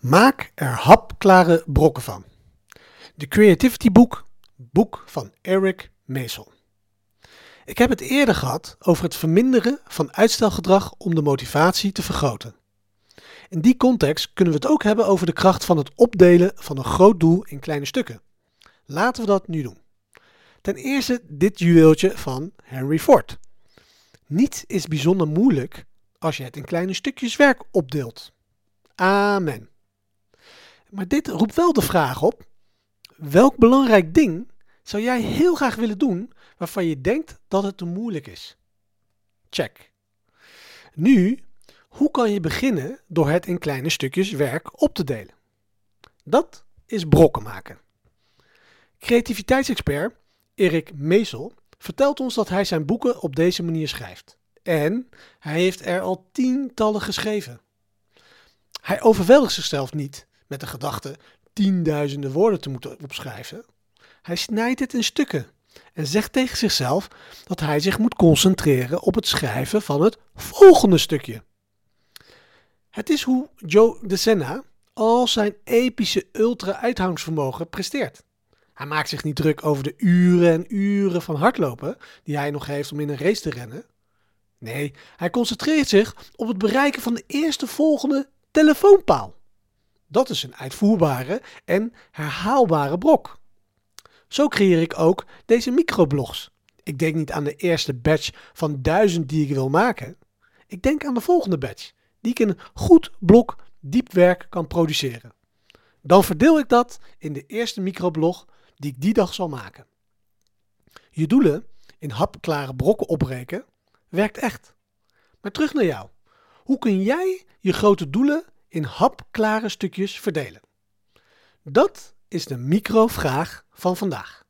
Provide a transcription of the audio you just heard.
Maak er hapklare brokken van. De Creativity Boek, boek van Eric Meesel. Ik heb het eerder gehad over het verminderen van uitstelgedrag om de motivatie te vergroten. In die context kunnen we het ook hebben over de kracht van het opdelen van een groot doel in kleine stukken. Laten we dat nu doen. Ten eerste dit juweeltje van Henry Ford. Niets is bijzonder moeilijk als je het in kleine stukjes werk opdeelt. Amen. Maar dit roept wel de vraag op: welk belangrijk ding zou jij heel graag willen doen waarvan je denkt dat het te moeilijk is? Check. Nu, hoe kan je beginnen door het in kleine stukjes werk op te delen? Dat is brokken maken. Creativiteitsexpert Erik Meesel vertelt ons dat hij zijn boeken op deze manier schrijft. En hij heeft er al tientallen geschreven. Hij overweldigt zichzelf niet met de gedachte tienduizenden woorden te moeten opschrijven. Hij snijdt het in stukken en zegt tegen zichzelf dat hij zich moet concentreren op het schrijven van het volgende stukje. Het is hoe Joe DeSena al zijn epische ultra-uithangsvermogen presteert. Hij maakt zich niet druk over de uren en uren van hardlopen die hij nog heeft om in een race te rennen. Nee, hij concentreert zich op het bereiken van de eerste volgende telefoonpaal. Dat is een uitvoerbare en herhaalbare brok. Zo creëer ik ook deze microblogs. Ik denk niet aan de eerste batch van duizend die ik wil maken. Ik denk aan de volgende batch, die ik een goed blok diepwerk kan produceren. Dan verdeel ik dat in de eerste microblog die ik die dag zal maken. Je doelen in hapklare brokken opbreken werkt echt. Maar terug naar jou. Hoe kun jij je grote doelen in hapklare stukjes verdelen? Dat is de microvraag van vandaag.